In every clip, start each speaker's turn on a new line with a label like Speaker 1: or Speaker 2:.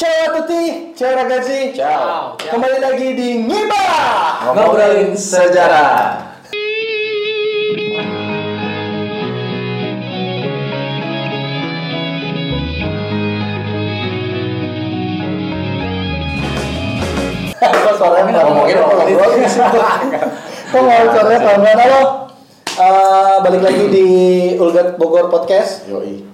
Speaker 1: Ciao a tutti, ciao ragazzi.
Speaker 2: Ciao.
Speaker 1: Kembali lagi di Ngibah.
Speaker 2: Ngobrolin sejarah.
Speaker 1: Kok suaranya
Speaker 2: Ngomongin apa?
Speaker 1: ngobrol sih? Kok ngomong suaranya pelan-pelan halo? Eh, balik lagi di Ulgat Bogor Podcast.
Speaker 2: Yoi.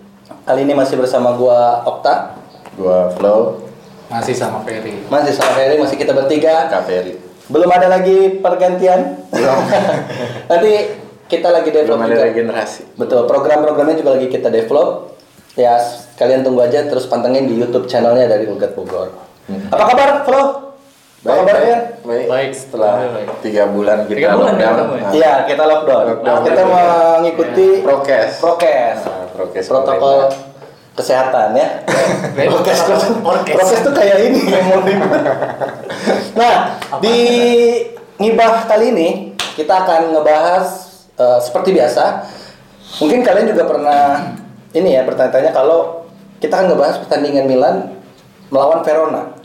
Speaker 1: Kali ini masih bersama gua Okta,
Speaker 2: Gua Flow,
Speaker 3: Masih sama Ferry.
Speaker 1: masih sama Ferry, masih kita bertiga.
Speaker 2: Kak Ferry.
Speaker 1: Belum ada lagi pergantian.
Speaker 2: Belum.
Speaker 1: Nanti kita lagi develop
Speaker 2: Belum ada
Speaker 1: juga.
Speaker 2: regenerasi.
Speaker 1: Betul, program-programnya juga lagi kita develop. Ya, kalian tunggu aja terus pantengin di YouTube channelnya dari Ulgat Bogor.
Speaker 2: Hmm.
Speaker 1: Apa kabar, Flo? Apa kabar ya?
Speaker 2: baik.
Speaker 3: Baik.
Speaker 2: Setelah
Speaker 3: Baik.
Speaker 2: tiga bulan kita
Speaker 3: Tiga bulan ya,
Speaker 2: lockdown.
Speaker 3: ya?
Speaker 2: nah,
Speaker 1: Iya, kita lockdown.
Speaker 2: Lockdown.
Speaker 1: Kita mengikuti
Speaker 2: Prokes.
Speaker 1: prokes.
Speaker 2: Nah, prokes
Speaker 1: Protokol kesehatan ya. prokes, prokes tuh kayak ini yang mau ribet. Nah, di ngibah kali ini kita akan ngebahas eh, seperti biasa. Mungkin kalian juga pernah ini ya bertanya-tanya kalau kita akan ngebahas pertandingan Milan melawan Verona.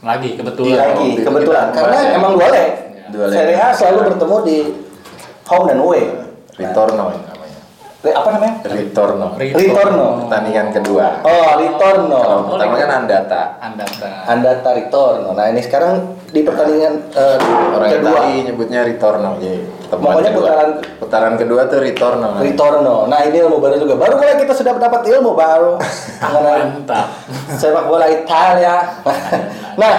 Speaker 3: Lagi
Speaker 1: Iya,
Speaker 3: kebetulan.
Speaker 1: lagi
Speaker 2: waktu itu
Speaker 1: kebetulan karena
Speaker 2: ya.
Speaker 1: emang leg.
Speaker 2: Dua leg.
Speaker 1: Serie A selalu bertemu di home dan away.
Speaker 2: Ritorno namanya.
Speaker 1: Re- apa namanya?
Speaker 2: Ritorno.
Speaker 1: Ritorno.
Speaker 2: Pertandingan kedua.
Speaker 1: Oh, Ritorno.
Speaker 2: Kalau pertama kan Andata.
Speaker 3: Andata.
Speaker 1: Andata Ritorno. Nah, ini sekarang di pertandingan eh,
Speaker 2: Orang
Speaker 1: kedua.
Speaker 2: Itali nyebutnya Ritorno. Jadi
Speaker 1: Pokoknya
Speaker 2: kedua.
Speaker 1: putaran-
Speaker 2: putaran kedua tuh Ritorno. nah.
Speaker 1: Ritorno. Nah, ini ilmu baru juga. Baru mulai kita sudah mendapat ilmu baru mengenai
Speaker 3: Mantap.
Speaker 1: sepak bola Italia. nah,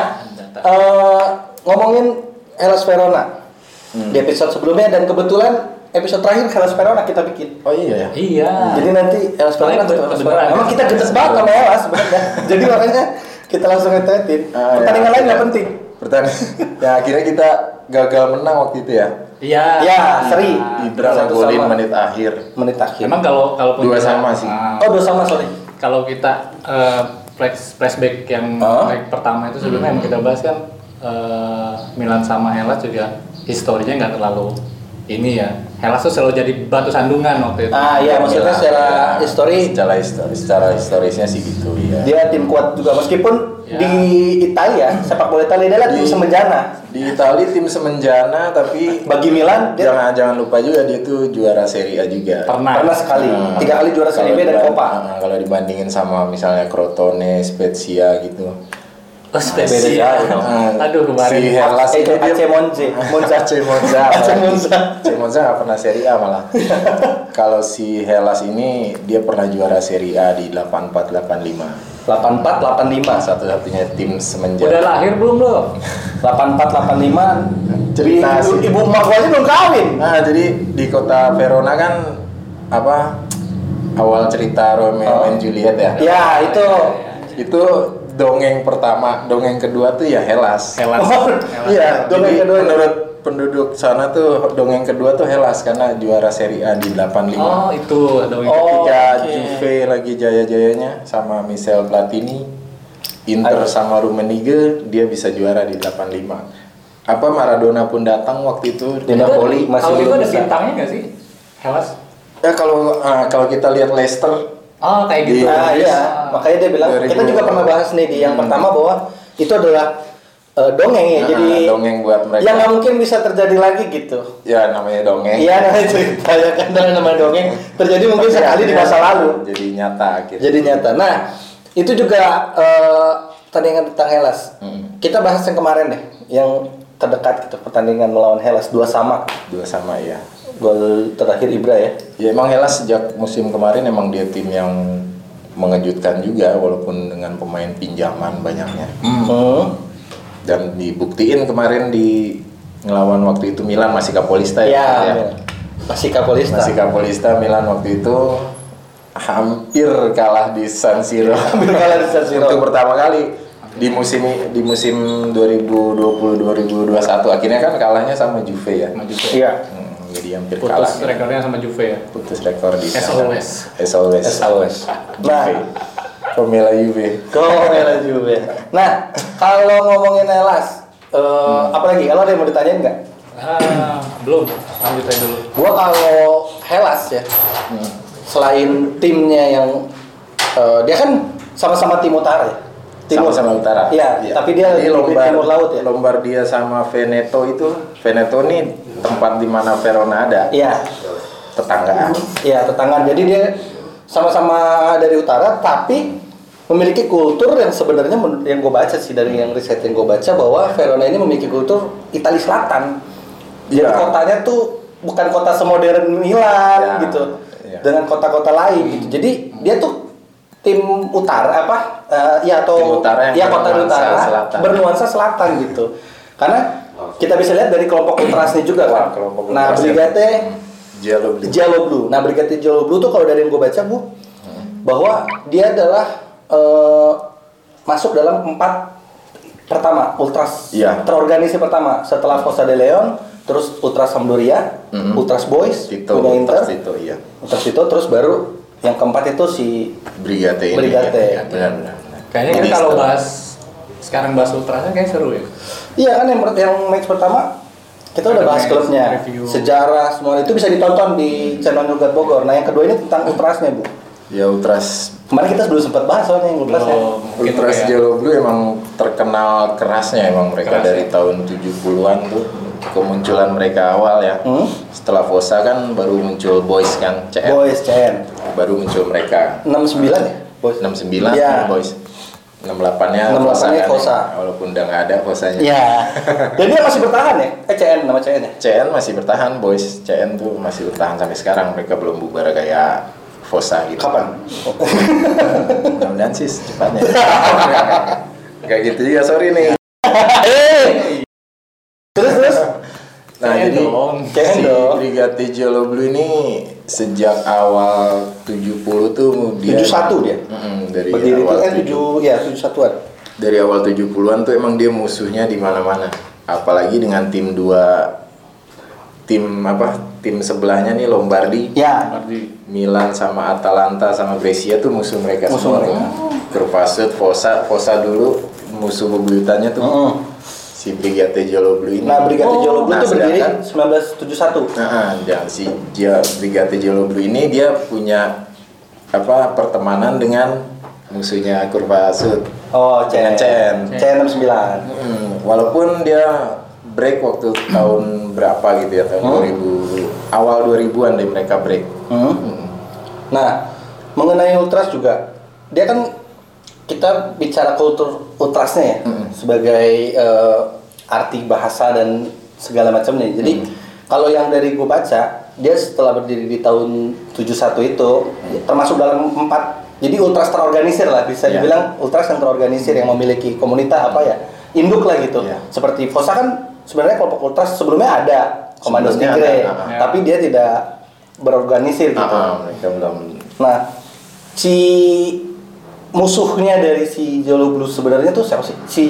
Speaker 1: eh, ngomongin Hellas Verona di episode sebelumnya dan kebetulan episode terakhir Hellas Verona kita bikin.
Speaker 2: Oh iya ya.
Speaker 3: Iya.
Speaker 1: Jadi nanti Hellas Verona
Speaker 3: kebenaran.
Speaker 1: Verona. Emang kita gede banget sama Hellas sebenarnya. Jadi makanya kita langsung ngetetin.
Speaker 2: Ah,
Speaker 1: Pertandingan
Speaker 2: ya.
Speaker 1: lain nggak penting.
Speaker 2: Pertandingan. ya akhirnya kita gagal menang waktu itu ya.
Speaker 3: Iya.
Speaker 1: Ya, seri.
Speaker 2: Ibra
Speaker 1: Satu
Speaker 2: ngegolin
Speaker 1: sama.
Speaker 2: menit akhir.
Speaker 1: Menit akhir.
Speaker 3: Emang kalau kalaupun
Speaker 2: Dua
Speaker 3: kita-
Speaker 2: sama sih.
Speaker 1: Oh, dua sama sorry.
Speaker 3: kalau kita eh, flash flashback yang
Speaker 1: Ah.
Speaker 3: leg pertama itu sebelumnya yang kita bahas kan eh, Milan sama Hellas juga historinya nggak terlalu ini ya. Hellas tuh selalu jadi batu sandungan waktu itu.
Speaker 1: Ah iya, maksudnya secara
Speaker 2: Ya,
Speaker 1: histori
Speaker 2: secara histori, secara historisnya sih gitu ya.
Speaker 1: dia tim kuat juga meskipun
Speaker 3: Ya.
Speaker 1: di Italia sepak bola Italia adalah tim semenjana.
Speaker 2: Di Italia tim semenjana tapi
Speaker 1: Bagi Milan dia
Speaker 2: jangan jangan lupa juga dia tuh juara Serie A juga.
Speaker 3: Pernah.
Speaker 1: pernah sekali
Speaker 2: Nah,
Speaker 1: tiga kali juara Serie B dan Coppa.
Speaker 2: nah, kalau dibandingin sama misalnya Crotone, Spezia gitu.
Speaker 3: Oh,
Speaker 1: Beda
Speaker 3: spesial.
Speaker 1: jauh dong.
Speaker 2: Nah,
Speaker 3: Aduh kemarin.
Speaker 2: si Hellas
Speaker 1: Eh,
Speaker 2: itu dia
Speaker 1: AC Monza, Monza.
Speaker 2: AC Monza.
Speaker 1: AC Monza.
Speaker 2: AC Monza nggak pernah Serie A malah. Kalau si Hellas ini dia pernah juara Serie A di 8485.
Speaker 1: 84 85
Speaker 2: Satu-satunya tim semenjana.
Speaker 3: Udah lahir belum lo?
Speaker 1: 84 85
Speaker 2: Cerita
Speaker 1: ibu,
Speaker 2: sih.
Speaker 1: ibu emak gua aja belum kawin.
Speaker 2: Nah, jadi di kota Verona kan apa awal cerita Romeo
Speaker 1: Oh.
Speaker 2: and Juliet ya.
Speaker 1: Ya, itu
Speaker 2: Itu dongeng pertama, dongeng kedua tuh ya Hellas.
Speaker 3: Hellas.
Speaker 1: Oh,
Speaker 3: Hellas.
Speaker 2: Iya,
Speaker 1: Dongeng
Speaker 2: jadi
Speaker 1: kedua.
Speaker 2: menurut penduduk sana tuh dongeng kedua tuh Hellas karena juara Serie A di 85.
Speaker 3: Oh, itu dong.
Speaker 1: Oh.
Speaker 2: Ketika
Speaker 1: oke.
Speaker 2: Juve lagi jaya-jayanya sama Michel Platini, Inter
Speaker 1: Aduh.
Speaker 2: sama Rummenigge dia bisa juara di 85. Apa Maradona pun datang waktu itu
Speaker 1: Di Napoli masih
Speaker 3: Kalau itu
Speaker 1: belum
Speaker 3: ada bintangnya nggak sih? Hellas.
Speaker 2: Ya kalau ah, kalau kita lihat Leicester
Speaker 3: Oh, kayak gitu.
Speaker 2: Iya.
Speaker 1: Nah, iya, makanya dia bilang
Speaker 2: 2000.
Speaker 1: kita juga pernah bahas nih di yang
Speaker 2: Hmm.
Speaker 1: pertama bahwa itu adalah eh, dongeng ya.
Speaker 2: Nah,
Speaker 1: jadi
Speaker 2: dongeng buat mereka.
Speaker 1: yang nggak mungkin bisa terjadi lagi gitu.
Speaker 2: ya namanya dongeng.
Speaker 1: Iya, namanya cerita ya kan dengan nama dongeng terjadi mungkin
Speaker 2: Tapi
Speaker 1: sekali di masa lalu.
Speaker 2: Jadi nyata akhirnya.
Speaker 1: Jadi nyata. Nah, itu juga eh, pertandingan tentang Hellas.
Speaker 2: Hmm.
Speaker 1: Kita bahas yang kemarin deh, yang terdekat gitu pertandingan melawan Hellas dua sama.
Speaker 2: Dua sama ya.
Speaker 1: Gol terakhir Ibra ya.
Speaker 2: Ya emang Hellas sejak musim kemarin emang dia tim yang mengejutkan juga walaupun dengan pemain pinjaman banyaknya.
Speaker 1: Hmm.
Speaker 2: Dan dibuktiin kemarin di ngelawan waktu itu Milan masih Kapolista
Speaker 1: Ya,
Speaker 2: ya.
Speaker 1: ya. masih Kapolista.
Speaker 2: Masih Kapolista Milan waktu itu hampir kalah di San Siro.
Speaker 1: Hampir kalah di San Siro.
Speaker 2: Untuk pertama kali di musim di musim 2020-2021 akhirnya kan kalahnya sama Juve ya.
Speaker 3: Sama Juve.
Speaker 1: Iya.
Speaker 2: Hmm, jadi hampir kalah.
Speaker 3: Putus rekornya sama Juve ya.
Speaker 2: Putus rekor di
Speaker 3: As
Speaker 2: sana.
Speaker 3: always.
Speaker 2: As always.
Speaker 1: As always. Nah,
Speaker 2: Juve. Pemela Juve.
Speaker 1: Merah juga. Nah, kalau ngomongin Hellas, eh, apa lagi? Kalau ada yang mau ditanyain nggak?
Speaker 3: Ah, belum. Lanjut aja dulu.
Speaker 1: Gua kalau Hellas ya, selain timnya yang eh, dia kan sama-sama tim utara ya. Timur.
Speaker 2: sama-sama utara.
Speaker 1: Iya, tapi dia
Speaker 2: Jadi
Speaker 1: lebih timur laut ya?
Speaker 2: Lombardia sama Veneto itu, Veneto ini tempat di mana Verona ada,
Speaker 1: Iya.
Speaker 2: tetanggaan.
Speaker 1: Iya, tetangga. Jadi dia sama-sama dari utara tapi memiliki kultur yang sebenarnya yang gue baca sih dari yang riset yang gue baca bahwa Verona ini memiliki kultur Italia Selatan. Jadi
Speaker 2: Iya.
Speaker 1: kotanya tuh bukan kota semodern Milan
Speaker 2: Iya.
Speaker 1: gitu.
Speaker 2: Iya.
Speaker 1: Dengan kota-kota lain gitu. Jadi dia tuh tim utara apa? eh, ya atau
Speaker 2: Tim utara yang
Speaker 1: ya kota utara
Speaker 2: selatan.
Speaker 1: bernuansa selatan gitu. Karena kita bisa lihat dari kelompok ultrasnya juga kan.
Speaker 2: kelompok
Speaker 1: Nah. Brigate.
Speaker 2: Giallo
Speaker 1: Blue. Nah, Brigade Giallo Blue tuh kalau dari yang gue baca bu, bahwa dia adalah eh, masuk dalam empat pertama ultras
Speaker 2: Iya.
Speaker 1: terorganisir pertama setelah Fossa de Leon, terus Ultras Sampdoria,
Speaker 2: Mhm.
Speaker 1: Ultras Boys,
Speaker 2: Tito,
Speaker 1: punya Inter,
Speaker 2: Ultras Tito, iya.
Speaker 1: Ultras Tito, terus baru yang keempat itu si
Speaker 2: Brigate ini.
Speaker 1: Brigate.
Speaker 2: ya. Benar, benar. benar.
Speaker 3: Kayaknya kalau bahas sekarang bahas ultrasnya kayak seru ya.
Speaker 1: Iya kan yang yang match pertama kita udah bahas
Speaker 3: match,
Speaker 1: klubnya,
Speaker 3: review.
Speaker 1: sejarah semua itu bisa ditonton di channel Nugat Bogor. Nah yang kedua ini tentang ultrasnya bu.
Speaker 2: Ya Ultras
Speaker 1: Kemarin kita belum sempat bahas soalnya yang.
Speaker 3: Belum mungkin
Speaker 2: Ultras
Speaker 3: kayak-
Speaker 2: Giallo Blu emang terkenal kerasnya emang mereka
Speaker 3: Keras,
Speaker 2: dari
Speaker 3: ya.
Speaker 2: tahun 70-an tuh kemunculan mereka awal ya.
Speaker 1: Hmm?
Speaker 2: Setelah Fossa kan baru muncul Boys kan, CM.
Speaker 1: Boys CN
Speaker 2: Baru muncul mereka.
Speaker 1: 69 ya? Boys.
Speaker 2: 69
Speaker 1: Iya.
Speaker 2: Boys. 68-nya
Speaker 1: 68-nya
Speaker 2: kan,
Speaker 1: Fossa.
Speaker 2: ya. Walaupun udah nggak ada Fossanya.
Speaker 1: Iya. Dan dia masih bertahan ya? Eh CN nama CN ya?
Speaker 2: CN masih bertahan, Boys. CN tuh masih bertahan sampai sekarang. Mereka belum bubar kayak Fossa gitu.
Speaker 1: Kapan?
Speaker 2: Mudah-mudahan sih secepatnya. Kayak gitu juga, sorry nih.
Speaker 1: terus terus.
Speaker 2: Nah,
Speaker 3: CN
Speaker 2: jadi
Speaker 3: dong.
Speaker 1: CN
Speaker 2: si
Speaker 1: dong.
Speaker 2: Brigade Giallo Blu ini sejak awal 70 tuh dia
Speaker 1: 71 dia?
Speaker 2: Mm-mm, dari
Speaker 1: Berdiri itu
Speaker 2: awal
Speaker 1: eh 7 ya 71-an.
Speaker 2: dari awal 70-an tuh emang dia musuhnya di mana-mana. Apalagi dengan tim dua tim apa? Tim sebelahnya nih Lombardi,
Speaker 1: Ya.
Speaker 3: Ardi.
Speaker 2: Milan sama Atalanta sama Brescia tuh musuh mereka
Speaker 1: Musuh
Speaker 2: semua.
Speaker 1: mereka.
Speaker 2: Kurvasut, Fossa, Fossa dulu musuh bebuyutannya tuh
Speaker 1: Heeh.
Speaker 2: Si Brigade Giallo Blu ini.
Speaker 1: Nah, Brigade
Speaker 3: Oh,
Speaker 1: Giallo Blue
Speaker 2: nah,
Speaker 1: itu berdiri
Speaker 2: sedangkan-
Speaker 1: 1971.
Speaker 2: Nah, dan si Gia, Brigade Giallo Blu ini dia punya apa pertemanan dengan musuhnya Kurva Sud.
Speaker 1: Oh, CN.
Speaker 2: CN.
Speaker 1: CN 69.
Speaker 2: Hmm, walaupun dia break waktu tahun berapa gitu ya tahun
Speaker 1: Hmm.
Speaker 2: 2000 awal 2000-an deh mereka break.
Speaker 1: Hmm.
Speaker 2: Hmm.
Speaker 1: Nah, mengenai ultras juga, dia kan kita bicara kultur ultrasnya ya
Speaker 2: Mm-mm.
Speaker 1: sebagai eh, arti bahasa dan segala macamnya. Jadi kalau yang dari gue baca, dia setelah berdiri di tahun 71 itu termasuk dalam empat. Jadi ultras terorganisir lah, bisa
Speaker 2: Iya.
Speaker 1: dibilang ultras yang terorganisir yang memiliki komunitas apa ya induk lah gitu.
Speaker 2: Iya.
Speaker 1: Seperti Fossa kan sebenarnya kelompok ultras sebelumnya ada Komando
Speaker 2: ada, ah.
Speaker 1: tapi dia tidak berorganisir gitu.
Speaker 2: Belum
Speaker 1: Nah, si musuhnya dari si Jolo Blues sebenarnya tuh siapa sih? Si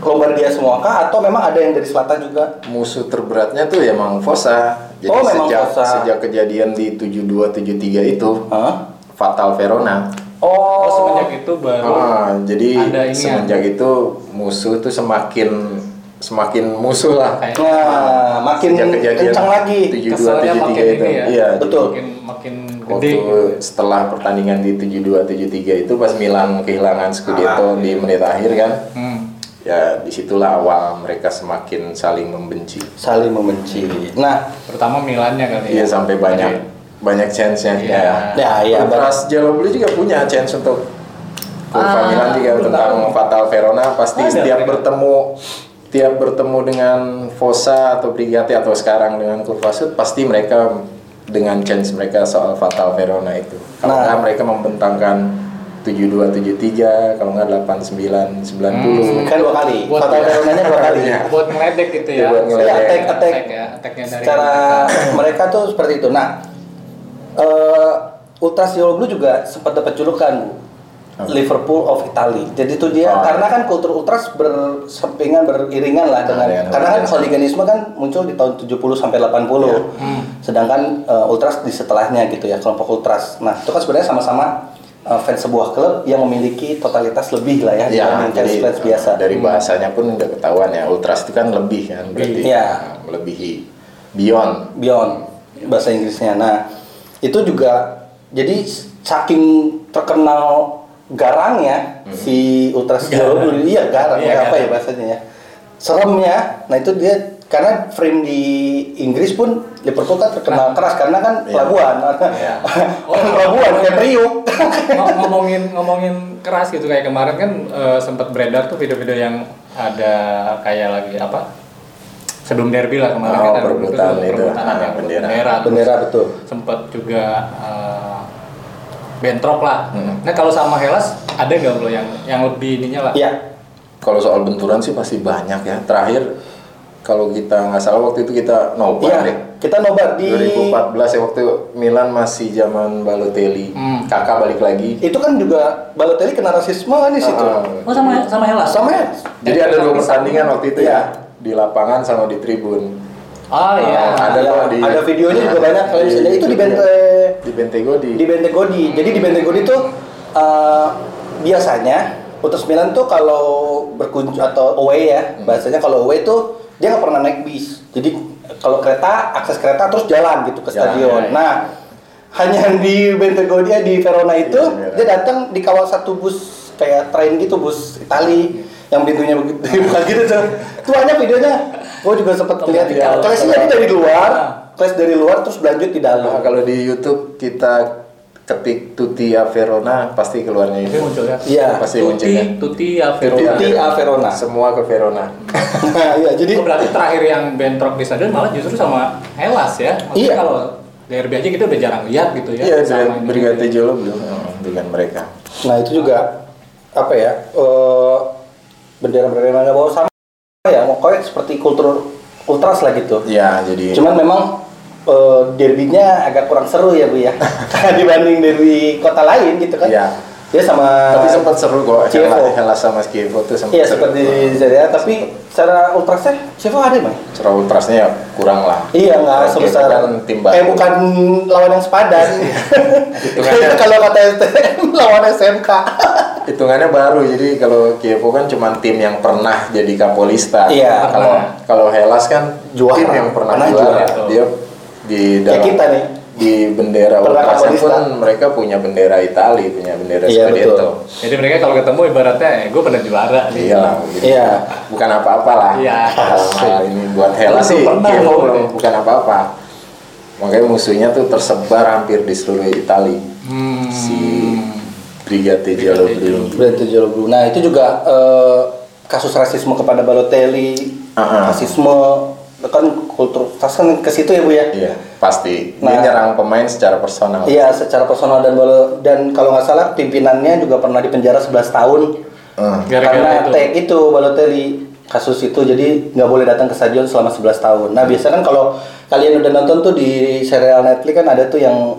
Speaker 1: Lombardia semua kah? Atau memang ada yang dari selatan juga?
Speaker 2: musuh terberatnya tuh ya emang Fossa. Jadi
Speaker 1: Oh, memang
Speaker 2: sejak
Speaker 1: Fossa.
Speaker 2: sejak kejadian di 72 73 itu
Speaker 1: Hah?
Speaker 2: Fatal Verona.
Speaker 1: Oh,
Speaker 3: Oh, semenjak itu baru
Speaker 2: Ah, jadi
Speaker 3: ada ini ya.
Speaker 2: semenjak itu musuh tuh semakin semakin musuh lah.
Speaker 3: Kayak
Speaker 1: Nah, makin kencang lagi.
Speaker 2: 72
Speaker 3: keselnya makin
Speaker 2: 73 itu.
Speaker 3: ya.
Speaker 2: Iya,
Speaker 1: Betul.
Speaker 3: makin makin
Speaker 2: Waktu
Speaker 3: gede.
Speaker 2: setelah pertandingan di 72 73 itu pas Milan kehilangan Scudetto di menit akhir kan.
Speaker 3: Hmm.
Speaker 2: Ya di situlah awal mereka semakin saling membenci.
Speaker 1: Saling membenci. Nah,
Speaker 3: Terutama Milannya kali
Speaker 2: Iya
Speaker 3: ya.
Speaker 2: sampai banyak banyak chance-nya.
Speaker 3: Iya.
Speaker 1: Ya, iya,
Speaker 2: Ultras Jaloblu juga punya chance untuk Kurva
Speaker 3: Ah,
Speaker 2: Milan juga tentang
Speaker 3: tahu.
Speaker 2: Fatal Verona pasti
Speaker 3: Ada
Speaker 2: setiap bertemu tiap bertemu dengan Fossa atau Brigate atau sekarang dengan Kurva Sud pasti mereka dengan chance mereka soal Fatal Verona itu. Kalau
Speaker 1: Nah.
Speaker 2: nggak mereka membentangkan 72 73, kalau nggak 89 90.
Speaker 1: kan dua kali.
Speaker 3: Buat
Speaker 1: Fatal. Veronanya dua kali.
Speaker 2: Iya.
Speaker 3: buat ngeledek gitu
Speaker 2: Iya,
Speaker 3: ya.
Speaker 2: buat ngeledek.
Speaker 1: Jadi attack, attack.
Speaker 3: ya, attacknya dari
Speaker 1: Secara mereka tuh seperti itu. Nah, eh Ultras Blue juga sempat dapat julukan Bu. Liverpool of Italy. Jadi itu dia
Speaker 2: Oh.
Speaker 1: karena kan kultur ultras bersempingan beriringan lah dengan
Speaker 2: dengan
Speaker 1: karena kan
Speaker 2: hooliganisme.
Speaker 1: kan muncul di tahun 70 sampai 80.
Speaker 2: Iya.
Speaker 3: Hmm.
Speaker 1: Sedangkan eh, ultras di setelahnya gitu ya, kelompok ultras. Nah, itu kan sebenarnya sama-sama eh, fans sebuah klub yang memiliki totalitas lebih lah ya
Speaker 2: Ya,
Speaker 1: dibanding
Speaker 2: jadi
Speaker 1: fans fans biasa.
Speaker 2: dari bahasanya pun udah ketahuan ya. Ultras itu kan lebih kan berarti.
Speaker 1: Iya.
Speaker 2: Nah, melebihi beyond.
Speaker 1: Beyond bahasa Inggrisnya. Nah, itu juga jadi saking terkenal garangnya si Ultras Jolo dulu. Iya garang.
Speaker 3: Iya,
Speaker 1: ya, apa
Speaker 3: garang.
Speaker 1: ya bahasanya ya? Seremnya nah itu dia karena frame di Inggris pun Liverpool kan terkenal keras karena kan
Speaker 2: Iya.
Speaker 1: pelabuhan.
Speaker 2: Iya.
Speaker 1: orang pelabuhan kayak Priuk
Speaker 3: Ng- ngomongin ngomongin keras gitu. Kayak kemarin kan eh, sempat beredar tuh video-video yang ada kayak lagi apa? Sebelum derby lah kemarin
Speaker 2: Oh,
Speaker 3: kan ada
Speaker 2: perebutan itu,
Speaker 3: perebutan
Speaker 2: ah,
Speaker 3: yang
Speaker 2: bendera.
Speaker 3: bendera,
Speaker 1: betul.
Speaker 3: sempat juga eh, bentrok lah.
Speaker 2: Hmm.
Speaker 3: Nah kalau sama Hellas ada nggak lo yang yang lebih ininya lah?
Speaker 1: iya
Speaker 2: Kalau soal benturan sih pasti banyak ya. Terakhir kalau kita nggak salah waktu itu kita nobar
Speaker 1: iya
Speaker 2: deh.
Speaker 1: kita nobar di
Speaker 2: 2014 ya waktu Milan masih zaman Balotelli.
Speaker 3: Hmm.
Speaker 2: Kakak balik lagi.
Speaker 1: itu kan juga Balotelli kena rasisme kan di situ
Speaker 2: Ah,
Speaker 3: Oh sama sama Hellas.
Speaker 1: sama ya
Speaker 2: Jadi ada dua pertandingan waktu itu
Speaker 1: Iya.
Speaker 2: ya di lapangan sama di tribun.
Speaker 3: Oh iya.
Speaker 2: Ah, ada di-
Speaker 1: ada videonya juga banyak kalian bisa lihat itu di
Speaker 2: YouTube-nya. Di Bentego di,
Speaker 1: di Bentegodi. Jadi di Bentegodi tuh eh, biasanya Putus Milan tuh kalau berkunjung atau away ya,
Speaker 2: Hmm.
Speaker 1: bahasanya kalau away tuh dia nggak pernah naik bis. Jadi kalau kereta akses kereta terus jalan gitu ke
Speaker 2: Jalan,
Speaker 1: stadion.
Speaker 3: ya, ya.
Speaker 1: Nah hanya di Bentegodi di Verona itu
Speaker 2: iya.
Speaker 1: dia datang dikawal satu bus kayak train gitu bus Itali yang pintunya begitu bukan gitu tuh. Itu banyak videonya. Gue juga sempat lihat. Kelasnya
Speaker 3: iya.
Speaker 1: jadi dari luar, kelas dari luar terus berlanjut di dalam.
Speaker 2: Nah, kalau di YouTube kita ketik Tutti a Verona pasti keluarnya
Speaker 3: Itu muncul ya.
Speaker 1: Iya.
Speaker 2: Pasti muncul
Speaker 3: Tuti
Speaker 2: ya.
Speaker 3: Tuti ya Verona.
Speaker 1: Tutti a Verona.
Speaker 2: Semua ke Verona.
Speaker 1: Nah, iya, jadi
Speaker 3: Oh, berarti terakhir yang bentrok di stadion malah justru sama Hellas ya. Maksudnya
Speaker 1: Iya.
Speaker 3: kalau derby aja kita udah jarang lihat gitu ya.
Speaker 2: Iya,
Speaker 3: sama.
Speaker 2: Brigade Jolo belum eh, dengan mereka.
Speaker 1: nah itu juga apa ya? eh bendera-bendera yang nggak bawa sama ya, pokoknya seperti kultur ultras lah gitu.
Speaker 2: Iya, jadi
Speaker 1: Cuman memang eh, derbynya agak kurang seru ya bu ya, dibanding derby kota lain gitu kan.
Speaker 2: Iya.
Speaker 1: Dia sama.
Speaker 2: tapi sempat seru kok. Hellas, Hellas sama Chievo tuh sempat
Speaker 1: Iya
Speaker 2: seru.
Speaker 1: seperti di Serie A, tapi secara ultrasnya Chievo ada bang?
Speaker 2: Secara ultrasnya ya kurang lah.
Speaker 1: Iya nggak sebesar
Speaker 2: kan tim baru.
Speaker 1: eh bukan lawan yang sepadan.
Speaker 2: Hitungannya-
Speaker 1: kalau kata STM lawan SMK.
Speaker 2: Hitungannya baru, jadi kalau Chievo kan cuma tim yang pernah jadi Kapolista.
Speaker 1: Iya.
Speaker 2: Kalau kalau Hellas kan
Speaker 1: Juara.
Speaker 2: tim yang pernah,
Speaker 1: Pernah
Speaker 2: juara.
Speaker 3: juara.
Speaker 2: Dia di dalam
Speaker 1: kita nih.
Speaker 2: di bendera pun mereka punya bendera Itali, punya bendera
Speaker 1: Iya,
Speaker 2: Scudetto.
Speaker 1: betul.
Speaker 3: Jadi mereka kalau ketemu ibaratnya eh, gue pernah juara nih.
Speaker 2: Iya lah, gitu.
Speaker 1: Iya.
Speaker 2: Bukan apa-apa lah.
Speaker 3: Iya.
Speaker 2: Hal ini buat
Speaker 3: Belum
Speaker 2: sih, belum
Speaker 3: gitu.
Speaker 2: bukan apa-apa. Makanya musuhnya tuh tersebar hampir di seluruh Itali.
Speaker 3: Hmm.
Speaker 2: Si Brigate Giallo
Speaker 1: Jolo Blu. Nah itu juga eh, kasus rasisme kepada Balotelli,
Speaker 2: Ah, ah.
Speaker 1: rasisme kan kultur tas kan ke situ ya bu ya.
Speaker 2: Iya, pasti.
Speaker 1: Nah.
Speaker 2: Dia nyerang pemain secara personal.
Speaker 1: Iya secara personal dan dan kalau nggak salah pimpinannya juga pernah dipenjara 11 tahun
Speaker 2: Hmm.
Speaker 3: Gara-gara
Speaker 1: karena
Speaker 3: itu.
Speaker 1: tag itu Balotelli kasus itu jadi nggak boleh datang ke stadion selama 11 tahun. Nah biasa kan kalau kalian udah nonton tuh di serial Netflix kan ada tuh yang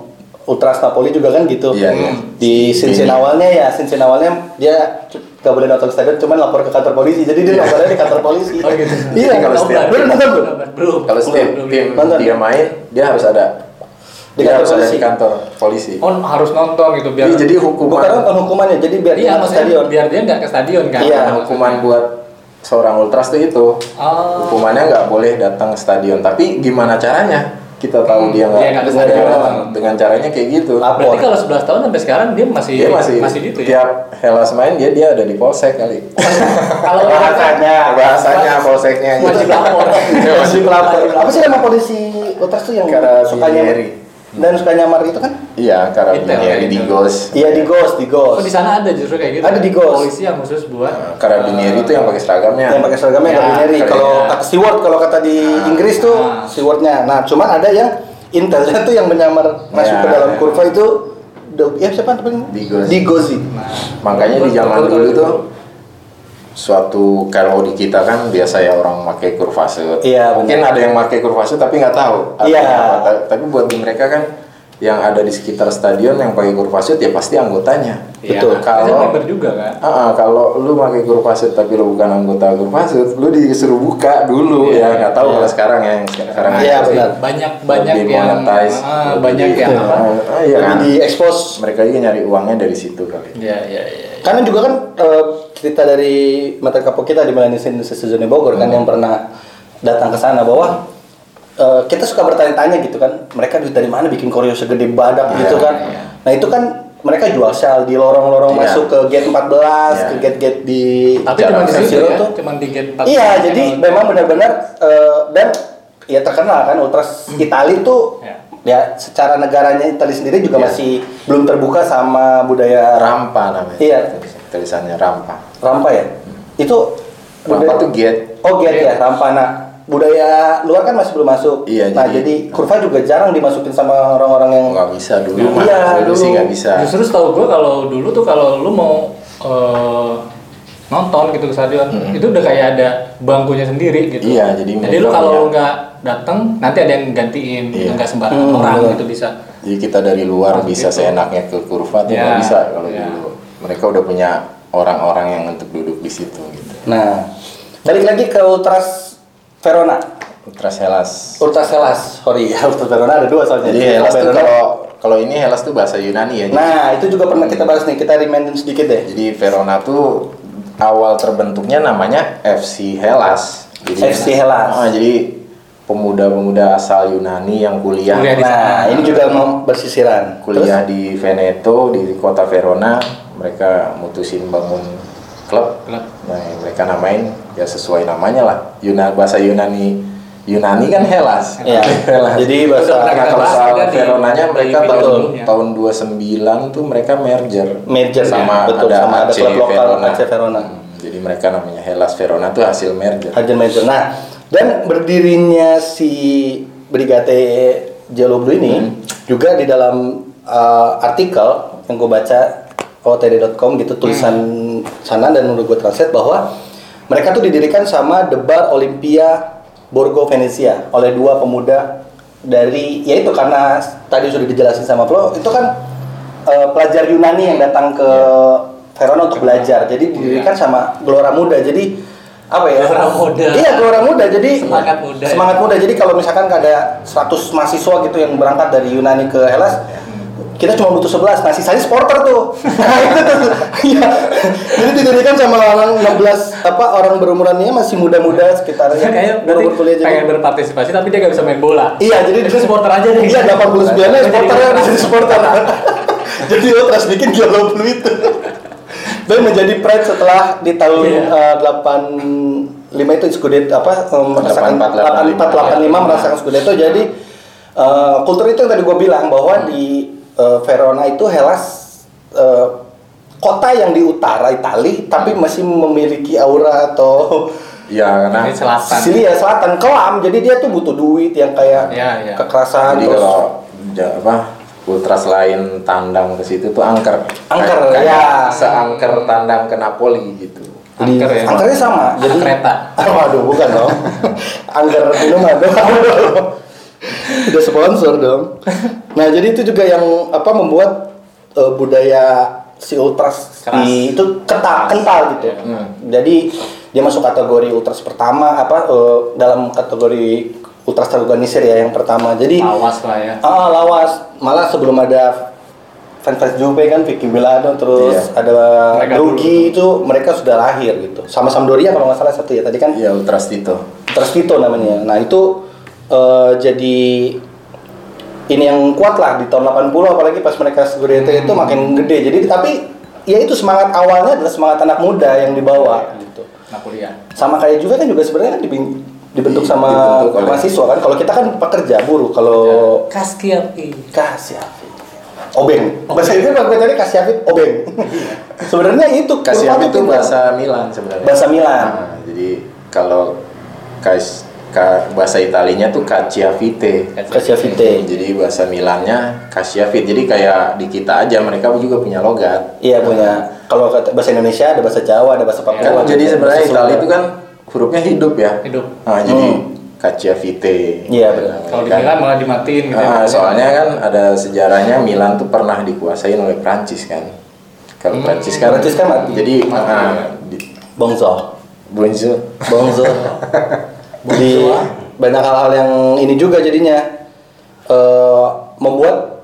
Speaker 1: Ultras Napoli juga kan gitu.
Speaker 2: Iya, iya.
Speaker 1: Di scene
Speaker 2: Ini.
Speaker 1: awalnya ya scene awalnya dia nggak boleh datang ke stadion, cuman lapor ke kantor polisi. Jadi dia lapornya di kantor polisi.
Speaker 3: Oh, gitu.
Speaker 1: Iya.
Speaker 2: Kalau setiap-
Speaker 3: belum?
Speaker 1: Nonton belum?
Speaker 2: Kalau setiap tim.
Speaker 1: Nonton.
Speaker 2: dia main, dia harus ada
Speaker 1: Di kantor
Speaker 2: harus
Speaker 1: polisi.
Speaker 2: di kantor polisi.
Speaker 3: Oh harus nonton gitu biar.
Speaker 2: Jadi, jadi hukuman
Speaker 1: Bukan nonton hukumannya, jadi biar
Speaker 3: iya
Speaker 1: dia ke stadion.
Speaker 3: biar dia nggak ke stadion kan.
Speaker 1: Iya.
Speaker 2: Hukuman buat seorang ultras tuh itu.
Speaker 3: Oh.
Speaker 2: Hukumannya nggak boleh datang ke stadion. Tapi gimana caranya? Kita tahu
Speaker 3: Hmm,
Speaker 2: dia nggak
Speaker 3: dia nggak
Speaker 2: dengan,
Speaker 3: stadion.
Speaker 2: dengan caranya kayak gitu.
Speaker 1: Lapor.
Speaker 3: Berarti kalau 11 tahun sampai sekarang dia masih
Speaker 2: Dia masih,
Speaker 3: masih gitu ya.
Speaker 2: tiap Hellas main dia dia ada di polsek kali.
Speaker 3: Kalau
Speaker 1: Bahasanya.
Speaker 2: Bahasanya polseknya gitu.
Speaker 3: wajib lapor.
Speaker 1: Wajib lapor. Apa sih nama polisi Ultras tuh yang suka
Speaker 2: Carabinieri.
Speaker 1: Dan suka nyamar itu kan?
Speaker 2: Iya, karena
Speaker 3: Intel,
Speaker 2: di
Speaker 3: Intel.
Speaker 2: Ghost.
Speaker 1: Iya di Ghost, di
Speaker 3: Oh
Speaker 1: Ghost.
Speaker 3: di sana ada justru kayak gitu.
Speaker 1: Ada di Ghost.
Speaker 3: Polisi yang khusus buat.
Speaker 2: Karabinieri itu yang pakai seragamnya.
Speaker 1: yang pakai seragamnya
Speaker 3: Ya,
Speaker 1: Carabinieri.
Speaker 3: keren
Speaker 1: Kalau
Speaker 3: ya.
Speaker 1: kata steward, kalau kata di
Speaker 2: Ah.
Speaker 1: Inggris tuh
Speaker 3: Ah.
Speaker 1: stewardnya. Nah, cuman ada yang intelnya tuh yang menyamar masuk
Speaker 2: Ya,
Speaker 1: ke dalam
Speaker 2: ya.
Speaker 1: kurva itu do- ya siapa namanya?
Speaker 2: Digozi.
Speaker 1: Digozi.
Speaker 3: Nah,
Speaker 2: Makanya di zaman dulu tuh suatu kalau di kita kan biasa ya orang pakai kurvasut.
Speaker 1: Iya,
Speaker 2: Mungkin
Speaker 1: benar.
Speaker 2: ada yang pakai kurvasut tapi nggak tahu.
Speaker 1: Iya.
Speaker 2: Tapi buat di mereka kan yang ada di sekitar stadion yang pakai kurvasut ya pasti anggotanya.
Speaker 3: Iya,
Speaker 1: Betul.
Speaker 3: Kalau
Speaker 2: Kalau-
Speaker 3: member juga kan.
Speaker 2: Ah, ah, kalau lu pakai kurvasut tapi lu bukan anggota kurvasut, lu disuruh buka dulu
Speaker 3: Iya,
Speaker 2: ya. Nggak tahu
Speaker 1: iya.
Speaker 2: kalau sekarang ya yang sekarang
Speaker 1: Iya,
Speaker 2: aja sih.
Speaker 1: benar.
Speaker 3: Banyak banyak
Speaker 2: Lebih
Speaker 3: yang
Speaker 2: monetize,
Speaker 3: ah,
Speaker 2: lebih
Speaker 3: banyak yang apa?
Speaker 2: Ah, iya
Speaker 1: Lebih
Speaker 2: kan?
Speaker 1: di expose.
Speaker 2: Mereka juga nyari uangnya dari situ kali.
Speaker 3: Iya iya iya.
Speaker 1: Karena juga kan eh, cerita dari mata kapok kita di Melanisin Sezone Bogor kan yang pernah datang ke sana bahwa eh, kita suka bertanya-tanya gitu kan mereka duit dari mana bikin koreo segede badak
Speaker 2: Iya,
Speaker 1: gitu kan
Speaker 3: iya.
Speaker 1: nah itu kan mereka jual shell di lorong-lorong
Speaker 2: Iya.
Speaker 1: masuk ke gate 14,
Speaker 2: Iya.
Speaker 1: ke gate-gate di
Speaker 3: Tapi cuma di situ ya,
Speaker 1: tuh.
Speaker 3: cuma di gate 4.
Speaker 1: Iya, jadi memang benar-benar eh, dan ya terkenal kan Ultras Itali tuh
Speaker 3: Ya.
Speaker 1: ya secara negaranya Itali sendiri juga
Speaker 2: Iya.
Speaker 1: masih belum terbuka sama budaya
Speaker 2: Rampa namanya.
Speaker 1: Iya.
Speaker 2: Tulisannya rampa.
Speaker 1: Rampa ya. Itu
Speaker 2: Rampa
Speaker 1: budaya-
Speaker 2: tuh gate.
Speaker 1: Oh gate ya, rampa. Nah, budaya luar kan masih belum masuk.
Speaker 2: Iya,
Speaker 1: nah,
Speaker 2: jadi-
Speaker 1: jadi, kurva juga jarang dimasukin sama orang-orang yang
Speaker 2: Nggak bisa dulu mah.
Speaker 1: Iya,
Speaker 2: dulu,
Speaker 1: dulu.
Speaker 2: sih nggak bisa.
Speaker 3: Justru setahu gue kalau dulu tuh kalau lu mau eh, nonton gitu ke stadion, itu udah kayak ada bangkunya sendiri gitu.
Speaker 2: Iya, jadi
Speaker 3: jadi lu kalau nggak datang nanti ada yang gantiin,
Speaker 2: Iya.
Speaker 3: nggak sembarangan
Speaker 1: Hmm,
Speaker 3: orang
Speaker 1: betul.
Speaker 3: gitu bisa.
Speaker 2: Jadi kita dari luar
Speaker 3: Oh,
Speaker 2: bisa
Speaker 3: gitu.
Speaker 2: seenaknya ke kurva tuh
Speaker 3: Iya,
Speaker 2: nggak bisa kalau
Speaker 3: iya.
Speaker 2: dulu. Mereka udah punya orang-orang yang untuk duduk di situ gitu.
Speaker 1: Nah, balik lagi ke Ultras Verona.
Speaker 2: Ultras Hellas.
Speaker 1: Ultras Hellas, sorry ya, Ultras Verona ada dua soalnya.
Speaker 2: Jadi Hellas tuh
Speaker 1: Verona.
Speaker 2: kalau kalau ini Hellas tuh bahasa Yunani ya. Jadi-
Speaker 1: Nah, itu juga pernah kita bahas nih, kita remindin sedikit deh.
Speaker 2: Jadi Verona tuh awal terbentuknya namanya FC Hellas. Jadi,
Speaker 1: FC Hellas.
Speaker 2: Ah, jadi pemuda-pemuda asal Yunani yang kuliah
Speaker 3: Kuliah di
Speaker 1: Nah,
Speaker 3: sana.
Speaker 1: ini juga mau bersisiran.
Speaker 2: kuliah di Veneto di kota Verona. Mereka mutusin bangun klub.
Speaker 3: Klub.
Speaker 2: Nah, mereka namain ya sesuai namanya lah. Yunani bahasa Yunani Yunani kan Hellas.
Speaker 1: Iya.
Speaker 2: Hellas.
Speaker 1: Jadi bahasa
Speaker 2: Nah, kalau soal
Speaker 3: di-
Speaker 2: Veronanya
Speaker 3: di
Speaker 2: mereka
Speaker 3: video
Speaker 2: tahun
Speaker 3: sebelumnya.
Speaker 2: tahun 29 tuh mereka merger.
Speaker 1: Merger,
Speaker 2: sama
Speaker 1: ya, betul,
Speaker 2: ada
Speaker 1: sama ada
Speaker 2: AC
Speaker 1: klub lokal
Speaker 2: Verona.
Speaker 1: AC Verona.
Speaker 2: Hmm, jadi mereka namanya Hellas Verona tuh hasil merger.
Speaker 1: Hajan Major. Nah, dan berdirinya si Brigate Jaloblu ini
Speaker 2: Hmm.
Speaker 1: juga di dalam uh, artikel yang gue baca otd.com gitu tulisan sana dan udah gue translate bahwa mereka tuh didirikan sama The Bar Olympia Borgo Venezia oleh dua pemuda dari ya itu karena tadi sudah dijelasin sama Flo itu kan uh, pelajar Yunani yang datang ke Verona untuk belajar. Jadi didirikan sama Gelora Muda. Jadi apa ya?
Speaker 3: Gelora Muda.
Speaker 1: iya Gelora Muda. Jadi
Speaker 3: Semangat muda.
Speaker 1: semangat muda. Jadi kalau misalkan ada 100 mahasiswa gitu yang berangkat dari Yunani ke Hellas kita cuma butuh 11, nah sisanya supporter tuh nah itu tuh iya jadi didirikan sama orang 16 apa orang berumurannya masih muda-muda sekitarnya
Speaker 3: Kayak
Speaker 1: baru
Speaker 3: berarti
Speaker 1: berkuliah jadi
Speaker 3: pengen berpartisipasi tapi dia nggak bisa main bola.
Speaker 1: Iya, jadi
Speaker 3: Itu supporter aja deh.
Speaker 1: Iya, 89 nya supporter ya, jadi supporter. jadi lo terus bikin gila itu. Dan menjadi pride setelah di tahun
Speaker 3: Iya.
Speaker 1: eh, 85 itu Scudetto apa merasakan
Speaker 2: 84,
Speaker 1: 84 85 merasakan Scudetto. Jadi eh, kultur itu yang tadi gue bilang bahwa di eh, Verona itu Hellas eh, kota yang di utara Itali tapi masih memiliki aura atau
Speaker 2: Ya karena
Speaker 3: Ini selatan.
Speaker 1: Sicilia selatan kelam jadi dia tuh butuh duit yang kayak
Speaker 3: Iya, iya.
Speaker 1: kekerasan
Speaker 2: jadi
Speaker 1: terus
Speaker 2: kalau ja- apa ultras lain tandang ke situ tuh angker.
Speaker 1: Angker,
Speaker 2: Kayak-
Speaker 1: ya.
Speaker 2: Seangker tandang ke Napoli gitu.
Speaker 1: Jadi,
Speaker 3: Angker ya?
Speaker 1: angkernya sama. Jadi
Speaker 3: kereta.
Speaker 1: Waduh, bukan dong. Angker minuman dong. Udah sponsor dong. Nah, jadi itu juga yang apa membuat eh, budaya si ultras
Speaker 3: Keras.
Speaker 1: di itu kental kental gitu.
Speaker 2: Hmm.
Speaker 1: Jadi dia masuk kategori ultras pertama apa eh, dalam kategori ultras terorganisir ya yang pertama. Jadi
Speaker 3: Awas lah ya.
Speaker 1: Ah, lawas. Malah sebelum ada fans-fans Juve kan Vicky Milano terus
Speaker 2: Iya.
Speaker 1: ada
Speaker 3: Mereka
Speaker 1: Brugge itu mereka sudah lahir gitu. Sama Sampdoria kalau nggak salah satu ya. Tadi kan
Speaker 2: Iya ultras Tito.
Speaker 1: Trastito namanya. Nah, itu eh, jadi ini yang kuat lah di tahun 80 apalagi pas mereka Scudetto itu makin gede. Jadi tapi ya itu semangat awalnya adalah semangat anak muda yang dibawa gitu.
Speaker 3: Napoli ya.
Speaker 1: Sama kayak Juve kan juga sebenarnya kan dibentuk sama
Speaker 2: Dibentuk
Speaker 1: mahasiswa kan. Kalau kita kan pekerja buruh. Kalau
Speaker 3: Kaskiapi.
Speaker 1: Kasyafi. Obeng. Bahasa itu kalau gue tadi Kasyafi obeng. Sebenarnya itu kurva
Speaker 2: itu bahasa Milan sebenarnya.
Speaker 1: Bahasa Milan.
Speaker 2: Nah, jadi kalau kas, ka- bahasa Italinya tuh Cacciavite.
Speaker 1: Kasyafi.
Speaker 2: Jadi bahasa Milannya Cacciavite. Jadi kayak di kita aja mereka juga punya logat.
Speaker 1: Iya punya. Kalau bahasa Indonesia ada bahasa Jawa, ada bahasa Papua.
Speaker 2: Kan jadi sebenarnya
Speaker 1: Sunda.
Speaker 2: Itali itu kan hurufnya hidup ya.
Speaker 3: Hidup.
Speaker 2: Nah, jadi
Speaker 1: Hmm.
Speaker 2: Cacciavite.
Speaker 1: Iya, benar.
Speaker 3: Kalau di
Speaker 2: Kan-
Speaker 3: Milan malah dimatiin gitu.
Speaker 2: Ah,
Speaker 3: ya.
Speaker 2: soalnya kan ada sejarahnya Milan tuh pernah dikuasain oleh Prancis kan. Kalau
Speaker 3: Hmm,
Speaker 2: Prancis kan
Speaker 1: Prancis kan mati.
Speaker 2: Jadi
Speaker 3: Mati,
Speaker 2: ah, di-
Speaker 1: Bonzo. Bonzo. Jadi banyak hal-hal yang ini juga jadinya eh, membuat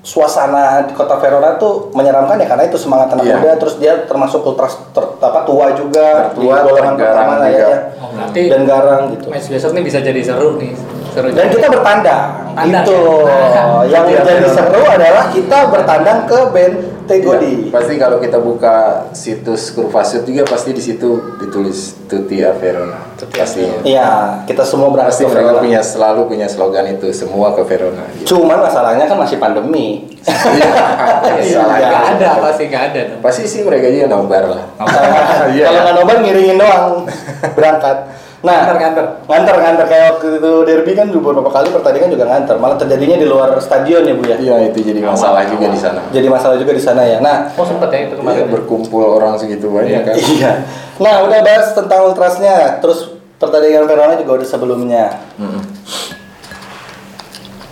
Speaker 1: suasana di kota Verona tuh menyeramkan ya karena itu semangat anak
Speaker 2: Iya.
Speaker 1: muda terus dia termasuk ultras ter- apa tua juga
Speaker 2: Tua,
Speaker 1: di golongan
Speaker 2: garang
Speaker 1: pertama lah ya, ya.
Speaker 3: Oh, berarti
Speaker 1: dan garang gitu.
Speaker 3: match besok nih bisa jadi seru nih. Seru
Speaker 1: Dan
Speaker 3: juga.
Speaker 1: kita bertandang.
Speaker 3: Tandang,
Speaker 1: itu.
Speaker 3: ya?
Speaker 1: Yang
Speaker 2: Iya,
Speaker 1: jadi
Speaker 2: Verona.
Speaker 1: seru adalah kita bertandang ke Bentegodi.
Speaker 2: Iya, pasti kalau kita buka situs Kurvasut juga pasti di situ ditulis Tutia Verona. Pasti.
Speaker 1: Iya, kita semua berangkat
Speaker 2: Pasti mereka
Speaker 1: Verona.
Speaker 2: punya selalu punya slogan itu semua ke Verona. Gitu.
Speaker 1: Cuman masalahnya kan masih pandemi.
Speaker 2: Iya.
Speaker 1: Iya.
Speaker 3: Nggak ada, pasti nggak ada. dong.
Speaker 2: Pasti sih mereka juga nobar lah. Iya.
Speaker 1: Kalau nggak nobar ngiringin doang berangkat. Nah,
Speaker 3: Nganter-nganter.
Speaker 1: nganter nganter kayak waktu itu derby kan beberapa kali pertandingan juga nganter. Malah terjadinya di luar stadion ya bu ya.
Speaker 2: Iya itu jadi masalah juga di sana.
Speaker 1: Jadi masalah juga di sana ya. Nah,
Speaker 3: Oh sempet ya itu
Speaker 2: Iya,
Speaker 3: kemarin. ya?
Speaker 2: berkumpul orang segitu banyak kan.
Speaker 1: iya. Nah, udah bahas tentang ultrasnya. Terus pertandingan Verona juga udah sebelumnya.
Speaker 2: Mm-mm.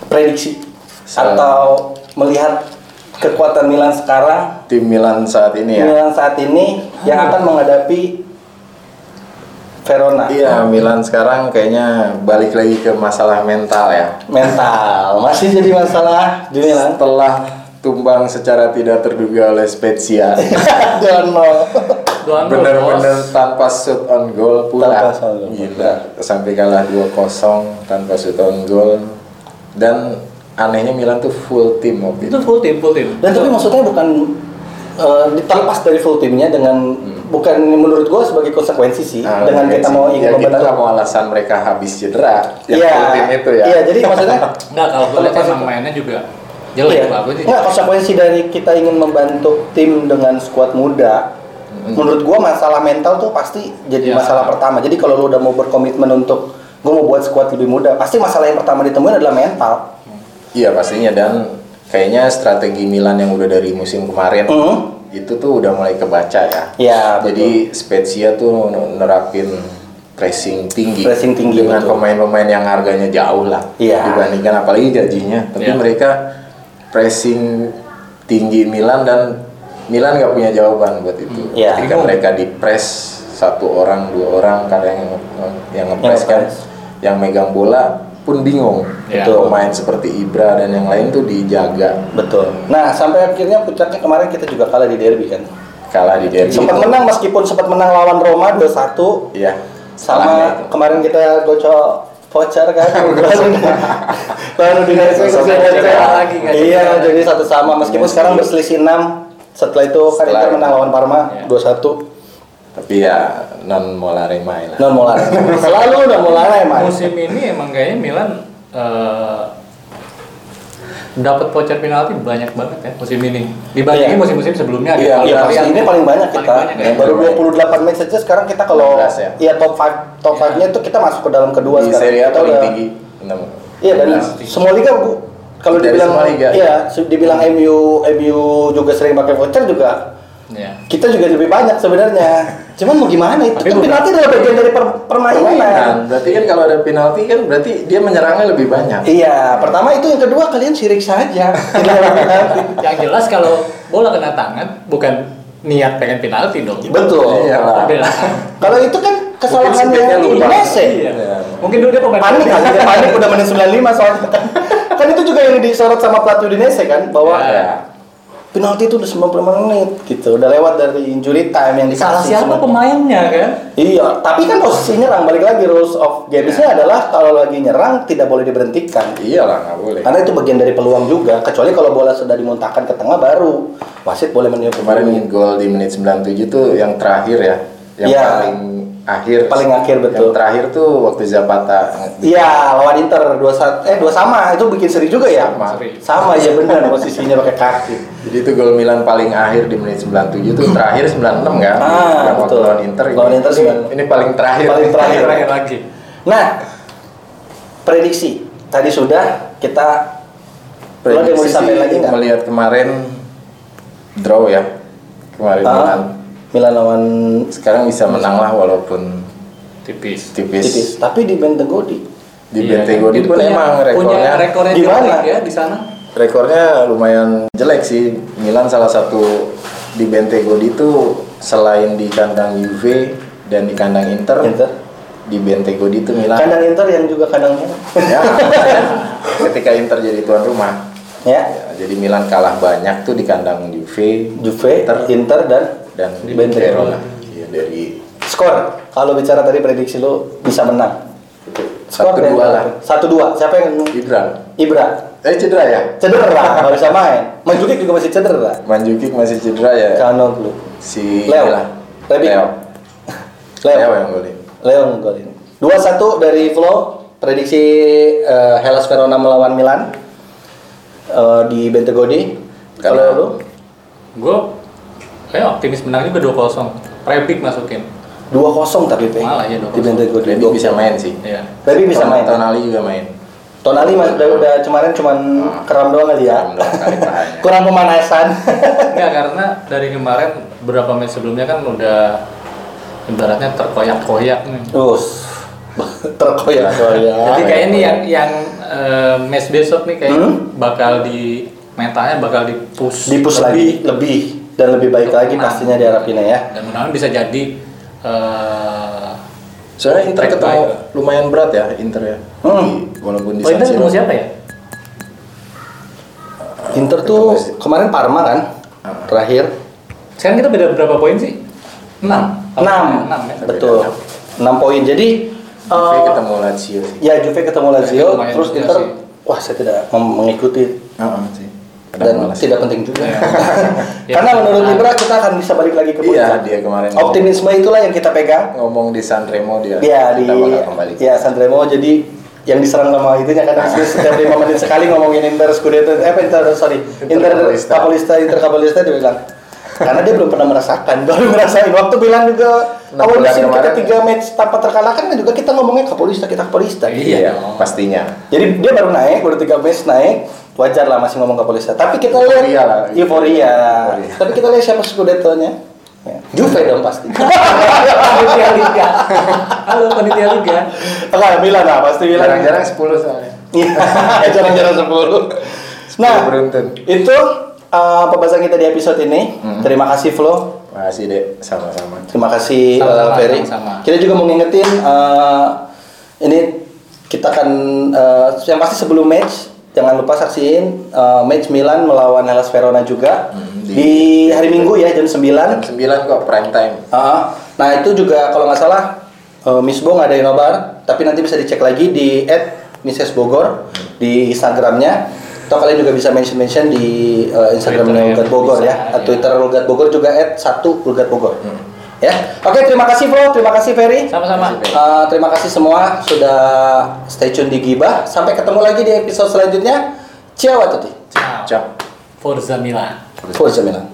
Speaker 1: Prediksi
Speaker 2: Se-
Speaker 1: atau melihat kekuatan Milan sekarang
Speaker 2: Tim Milan saat ini ya.
Speaker 1: Milan saat ini yang akan menghadapi.
Speaker 2: Iya, Milan sekarang kayaknya balik lagi ke masalah mental ya.
Speaker 1: Mental masih jadi masalah di Milan.
Speaker 2: Setelah tumbang secara tidak terduga oleh Spezia.
Speaker 1: Dono.
Speaker 2: Bener-bener tanpa shoot on goal pula.
Speaker 1: Tanpa shoot on goal.
Speaker 2: Gila, sampai kalah 2-0 tanpa shoot on goal. Dan anehnya Milan tuh full team waktu
Speaker 3: Itu
Speaker 2: itu.
Speaker 3: full tim, full tim.
Speaker 1: Dan tapi maksudnya bukan eh, terlepas dari full timnya dengan bukan menurut gua sebagai konsekuensi sih
Speaker 2: Hmm. Ah,
Speaker 1: dengan kita mau ingin
Speaker 2: ya, kita
Speaker 1: membentuk.
Speaker 2: nggak mau alasan mereka habis cedera yang
Speaker 1: Iya.
Speaker 2: full team itu ya.
Speaker 1: Iya, jadi maksudnya
Speaker 3: Enggak, kalau gue lihat emang mainnya juga jelek
Speaker 1: Iya.
Speaker 3: bagus sih.
Speaker 1: Nggak, konsekuensi dari kita ingin membentuk tim dengan skuad muda. Menurut gua masalah mental tuh pasti jadi
Speaker 3: Iya.
Speaker 1: masalah pertama. Jadi kalau lu udah mau berkomitmen untuk gua mau buat skuad lebih muda, pasti masalah yang pertama ditemuin adalah mental.
Speaker 2: Iya pastinya dan kayaknya strategi Milan yang udah dari musim kemarin
Speaker 1: Hmm.
Speaker 2: itu tuh udah mulai kebaca ya.
Speaker 1: Ya,
Speaker 2: Jadi Spezia tuh nerapin pressing tinggi,
Speaker 1: Pressing tinggi,
Speaker 2: dengan pemain-pemain yang harganya jauh lah
Speaker 1: Iya.
Speaker 2: dibandingkan apalagi gajinya. Tapi
Speaker 3: Iya.
Speaker 2: mereka pressing tinggi Milan dan Milan nggak punya jawaban buat itu.
Speaker 1: Iya.
Speaker 2: Ketika mereka di press satu orang dua orang kadang yang yang nge-press kan, yang megang bola pun bingung.
Speaker 3: Iya.
Speaker 2: Itu pemain seperti Ibra dan yang lain tuh dijaga
Speaker 1: Betul. Nah, sampai akhirnya puncaknya kemarin kita juga kalah di derby kan.
Speaker 2: kalah di derby.
Speaker 1: Sempat
Speaker 2: itu.
Speaker 1: menang meskipun sempat menang lawan Roma 2-1
Speaker 2: Iya.
Speaker 1: sama kemarin kita gocok voucher kan kita
Speaker 2: voucher
Speaker 1: gocok.
Speaker 3: lagi kan.
Speaker 1: iya jadi satu sama meskipun
Speaker 2: Messi.
Speaker 1: sekarang berselisih 6 setelah itu kan Inter menang lawan Parma
Speaker 3: Iya.
Speaker 1: 2-1
Speaker 2: Tapi ya non molare mai lah.
Speaker 1: non Molare selalu non Molare emang
Speaker 3: Musim ini emang kayaknya Milan eh, dapat voucher penalti banyak banget ya musim ini. Dibandingin
Speaker 1: Iya.
Speaker 3: musim-musim sebelumnya ada
Speaker 2: Iya,
Speaker 3: kali
Speaker 1: Iya pasti
Speaker 3: yang-
Speaker 1: ini paling banyak
Speaker 3: paling
Speaker 1: kita.
Speaker 3: banyak ya.
Speaker 1: Baru 28 match saja sekarang kita kalau
Speaker 2: 16 ya?
Speaker 1: iya top 5 top 5-nya itu kita masuk ke dalam kedua
Speaker 2: di
Speaker 1: sekarang.
Speaker 2: Serie A
Speaker 1: Kita
Speaker 2: paling
Speaker 1: udah-
Speaker 2: tinggi. Enam.
Speaker 1: Iya dan
Speaker 3: 16.
Speaker 1: semua liga Bu, kalau dibilang
Speaker 2: liga.
Speaker 1: iya, se- dibilang MU MU juga sering pakai voucher juga
Speaker 3: Iya.
Speaker 1: kita juga lebih banyak sebenarnya. Cuman mau gimana itu
Speaker 3: Tapi
Speaker 1: kan penalti adalah bagian dari per- permainan.
Speaker 2: Permainan. Berarti kan kalau ada penalti kan berarti dia menyerangnya lebih banyak.
Speaker 1: Iya, pertama itu yang kedua kalian sirik saja.
Speaker 3: Yang jelas kalau bola kena tangan bukan niat pengen penalti dong.
Speaker 1: Betul.
Speaker 2: Iya.
Speaker 1: Kalau itu kan
Speaker 2: speednya lupa.
Speaker 1: Indonesia.
Speaker 3: Iya. Mungkin dulu dia pemain
Speaker 1: panik kan dia panik udah menit 95 soalnya kan itu juga yang disorot sama pelatih Udinese kan bahwa
Speaker 3: Ya.
Speaker 1: Penalti itu udah 90 menit gitu udah lewat dari injury time yang dikasih
Speaker 3: Salah siapa
Speaker 1: semua.
Speaker 3: pemainnya kan?
Speaker 1: iya tapi kan posisi nyerang balik lagi rules of games-nya adalah kalau lagi nyerang tidak boleh diberhentikan
Speaker 2: Iyalah nggak boleh.
Speaker 1: karena itu bagian dari peluang juga kecuali kalau bola sudah dimuntahkan ke tengah baru wasit boleh meniup
Speaker 2: Kemarin gol di menit 97 tuh yang terakhir ya. Yang
Speaker 1: Iya.
Speaker 2: paling akhir.
Speaker 1: Paling akhir, betul.
Speaker 2: Yang terakhir tuh waktu Zapata.
Speaker 1: Iya, lawan Inter dua satu eh dua sama itu bikin seri juga ya.
Speaker 2: Sama.
Speaker 1: Sama ya benar posisinya pakai kaki.
Speaker 2: Jadi itu gol Milan paling akhir di menit 97 tuh terakhir 96 kan?
Speaker 1: Ah,
Speaker 2: yang waktu
Speaker 1: betul.
Speaker 2: lawan Inter.
Speaker 1: Lawan Inter
Speaker 2: ini,
Speaker 1: 96.
Speaker 2: ini paling terakhir.
Speaker 1: Paling terakhir.
Speaker 3: Terakhir lagi.
Speaker 1: Nah, prediksi tadi sudah kita lo yang mau
Speaker 2: Prediksi
Speaker 1: disampaikan lagi nggak?
Speaker 2: Melihat kemarin draw ya. Kemarin
Speaker 1: Ah,
Speaker 2: Milan.
Speaker 1: Lawan
Speaker 2: Sekarang bisa menang lah walaupun
Speaker 3: Tipis.
Speaker 2: tipis.
Speaker 1: tipis, tapi di Bentegodi.
Speaker 2: Di
Speaker 3: Iya,
Speaker 2: Bentegodi pun
Speaker 3: punya-
Speaker 2: emang
Speaker 3: punya
Speaker 2: rekornya
Speaker 3: rekornya
Speaker 1: Di mana?
Speaker 3: jelek ya di sana.
Speaker 2: rekornya lumayan jelek sih. Milan salah satu di Bentegodi itu selain di kandang Juve dan di kandang Inter,
Speaker 1: Inter.
Speaker 2: di Bentegodi itu Milan
Speaker 1: Kandang Inter yang juga kandang merah.
Speaker 2: ya, ketika Inter jadi tuan rumah
Speaker 1: ya,
Speaker 2: ya, jadi Milan kalah banyak tuh di kandang Juve
Speaker 1: Juve,
Speaker 2: Inter.
Speaker 1: Inter, dan
Speaker 2: dan
Speaker 1: Di
Speaker 2: di
Speaker 1: Bentegodi.
Speaker 2: Verona Iya, dari
Speaker 1: skor. Kalau bicara tadi prediksi lo bisa menang. Skor
Speaker 2: Satu dua lah.
Speaker 1: Satu dua. Siapa yang
Speaker 2: Ibran.
Speaker 1: Ibra?
Speaker 2: Eh cedera ya?
Speaker 1: Cedera, nggak bisa main. Manjukic juga masih cedera.
Speaker 2: Manjukic masih cedera ya.
Speaker 1: Kanoglu.
Speaker 2: Si
Speaker 1: Leo. Lebi.
Speaker 2: Leo.
Speaker 1: Leo.
Speaker 2: Leo yang golin.
Speaker 1: Leo golin. Dua satu dari Flo. Prediksi eh, Hellas Verona melawan Milan eh, di Bentegodi. Kalau lu
Speaker 3: Gue kayak optimis menang juga 2-0. Prebik masukin.
Speaker 1: dua kosong tapi Pe.
Speaker 3: Malah ya,
Speaker 1: di
Speaker 3: 2-0.
Speaker 1: Bentegodi.
Speaker 2: Lebi bisa main sih.
Speaker 3: Iya.
Speaker 1: Lebi bisa main.
Speaker 2: Tonali juga main.
Speaker 1: Tonali mas udah, udah kemarin cuman keram doang kali ya.
Speaker 2: Keram doang kali pahanya.
Speaker 1: Kurang pemanasan.
Speaker 3: Enggak karena dari kemarin beberapa match sebelumnya kan udah ibaratnya terkoyak-koyak nih.
Speaker 1: Terus terkoyak-koyak.
Speaker 3: Jadi kayak ini yang yang eh, match besok nih kayak
Speaker 1: Hmm?
Speaker 3: bakal di mentalnya bakal di push
Speaker 1: dipus lagi lebih dan lebih baik lagi
Speaker 3: menang.
Speaker 1: pastinya diharapinnya ya.
Speaker 3: dan mudah-mudahan bisa jadi eh
Speaker 2: Soalnya Inter ketemu
Speaker 3: baik.
Speaker 2: lumayan berat ya Inter ya.
Speaker 1: Hmm.
Speaker 2: Di- walaupun di
Speaker 3: oh
Speaker 2: Siro.
Speaker 3: ketemu siapa ya?
Speaker 1: Inter tuh kemarin Parma kan terakhir
Speaker 3: Sekarang kita beda berapa poin sih? 6.
Speaker 1: 6
Speaker 3: 6 ya.
Speaker 1: betul 6 poin jadi
Speaker 2: Juve
Speaker 1: eh,
Speaker 2: ketemu Lazio sih.
Speaker 1: ya Juve ketemu Lazio terus Inter
Speaker 3: sih.
Speaker 1: wah saya tidak mengikuti
Speaker 2: Heeh sih.
Speaker 1: Dan
Speaker 2: malas.
Speaker 1: tidak penting juga
Speaker 3: Iya.
Speaker 1: karena
Speaker 3: Ya,
Speaker 1: menurut
Speaker 3: benar.
Speaker 1: Libra kita akan bisa balik lagi ke
Speaker 2: Iya,
Speaker 1: puncak
Speaker 2: dia kemarin
Speaker 1: optimisme itulah yang kita pegang
Speaker 2: ngomong di Sanremo dia.
Speaker 1: Iya di
Speaker 2: kembali.
Speaker 1: ya Sanremo jadi yang diserang sama itunya kadang setiap lima menit sekali ngomongin Inter Scudetto eh apa Inter sorry Inter.
Speaker 2: Capolista
Speaker 1: Inter Capolista dia bilang karena dia belum pernah merasakan baru ngerasain waktu bilang juga awal musim kita
Speaker 2: kemarin.
Speaker 1: tiga match tanpa terkalahkan kan juga kita ngomongnya Capolista kita Capolista
Speaker 3: Iya.
Speaker 2: Iya, pastinya.
Speaker 1: jadi dia baru naik baru tiga match naik wajar lah masih ngomong Capolista tapi kita
Speaker 2: Euforia
Speaker 1: lihat
Speaker 2: lah.
Speaker 1: euforia
Speaker 2: Euforia.
Speaker 1: tapi kita lihat siapa Scudetto-nya ya. Juve dong pasti
Speaker 3: Panitia Liga. Halo panitia Liga.
Speaker 1: Oke, Milan lah pasti Milan
Speaker 2: Jarang-jarang 10 soalnya.
Speaker 1: Iya, jarang-jarang 10. Nah,
Speaker 2: beruntun.
Speaker 1: itu uh, pembahasan kita di episode ini.
Speaker 2: Hmm.
Speaker 1: Terima kasih Flo.
Speaker 2: Makasih deh, sama-sama.
Speaker 1: Terima kasih uh,
Speaker 3: Sama-sama,
Speaker 1: Ferry.
Speaker 3: sama-sama.
Speaker 1: Kita juga mau ngingetin uh, ini kita akan uh, yang pasti sebelum match jangan lupa saksiin uh, match Milan melawan Hellas Verona juga
Speaker 2: Hmm,
Speaker 1: di,
Speaker 2: di-
Speaker 1: hari Minggu ya jam 9.
Speaker 2: Jam 9 kok prime time.
Speaker 1: Ah, nah itu juga kalau nggak salah uh, Miss Bo nggak ada nobar, tapi nanti bisa dicek lagi di @misses Bogor di Instagramnya. Atau kalian juga bisa mention mention di uh, Instagramnya
Speaker 3: Twitter
Speaker 1: Bogor
Speaker 3: bisa,
Speaker 1: ya, atau
Speaker 3: ya.
Speaker 1: Twitter Ulgat Bogor juga @satu Ulgat Bogor.
Speaker 2: Hmm.
Speaker 1: Ya, oke terima kasih Flo, terima kasih Ferry.
Speaker 3: Sama-sama.
Speaker 1: Uh, terima kasih semua sudah stay tune di Gibah. Sampai ketemu lagi di episode selanjutnya. Ciao a tutti.
Speaker 3: Ciao.
Speaker 2: Ciao.
Speaker 3: Forza Milan.
Speaker 1: Forza Milan.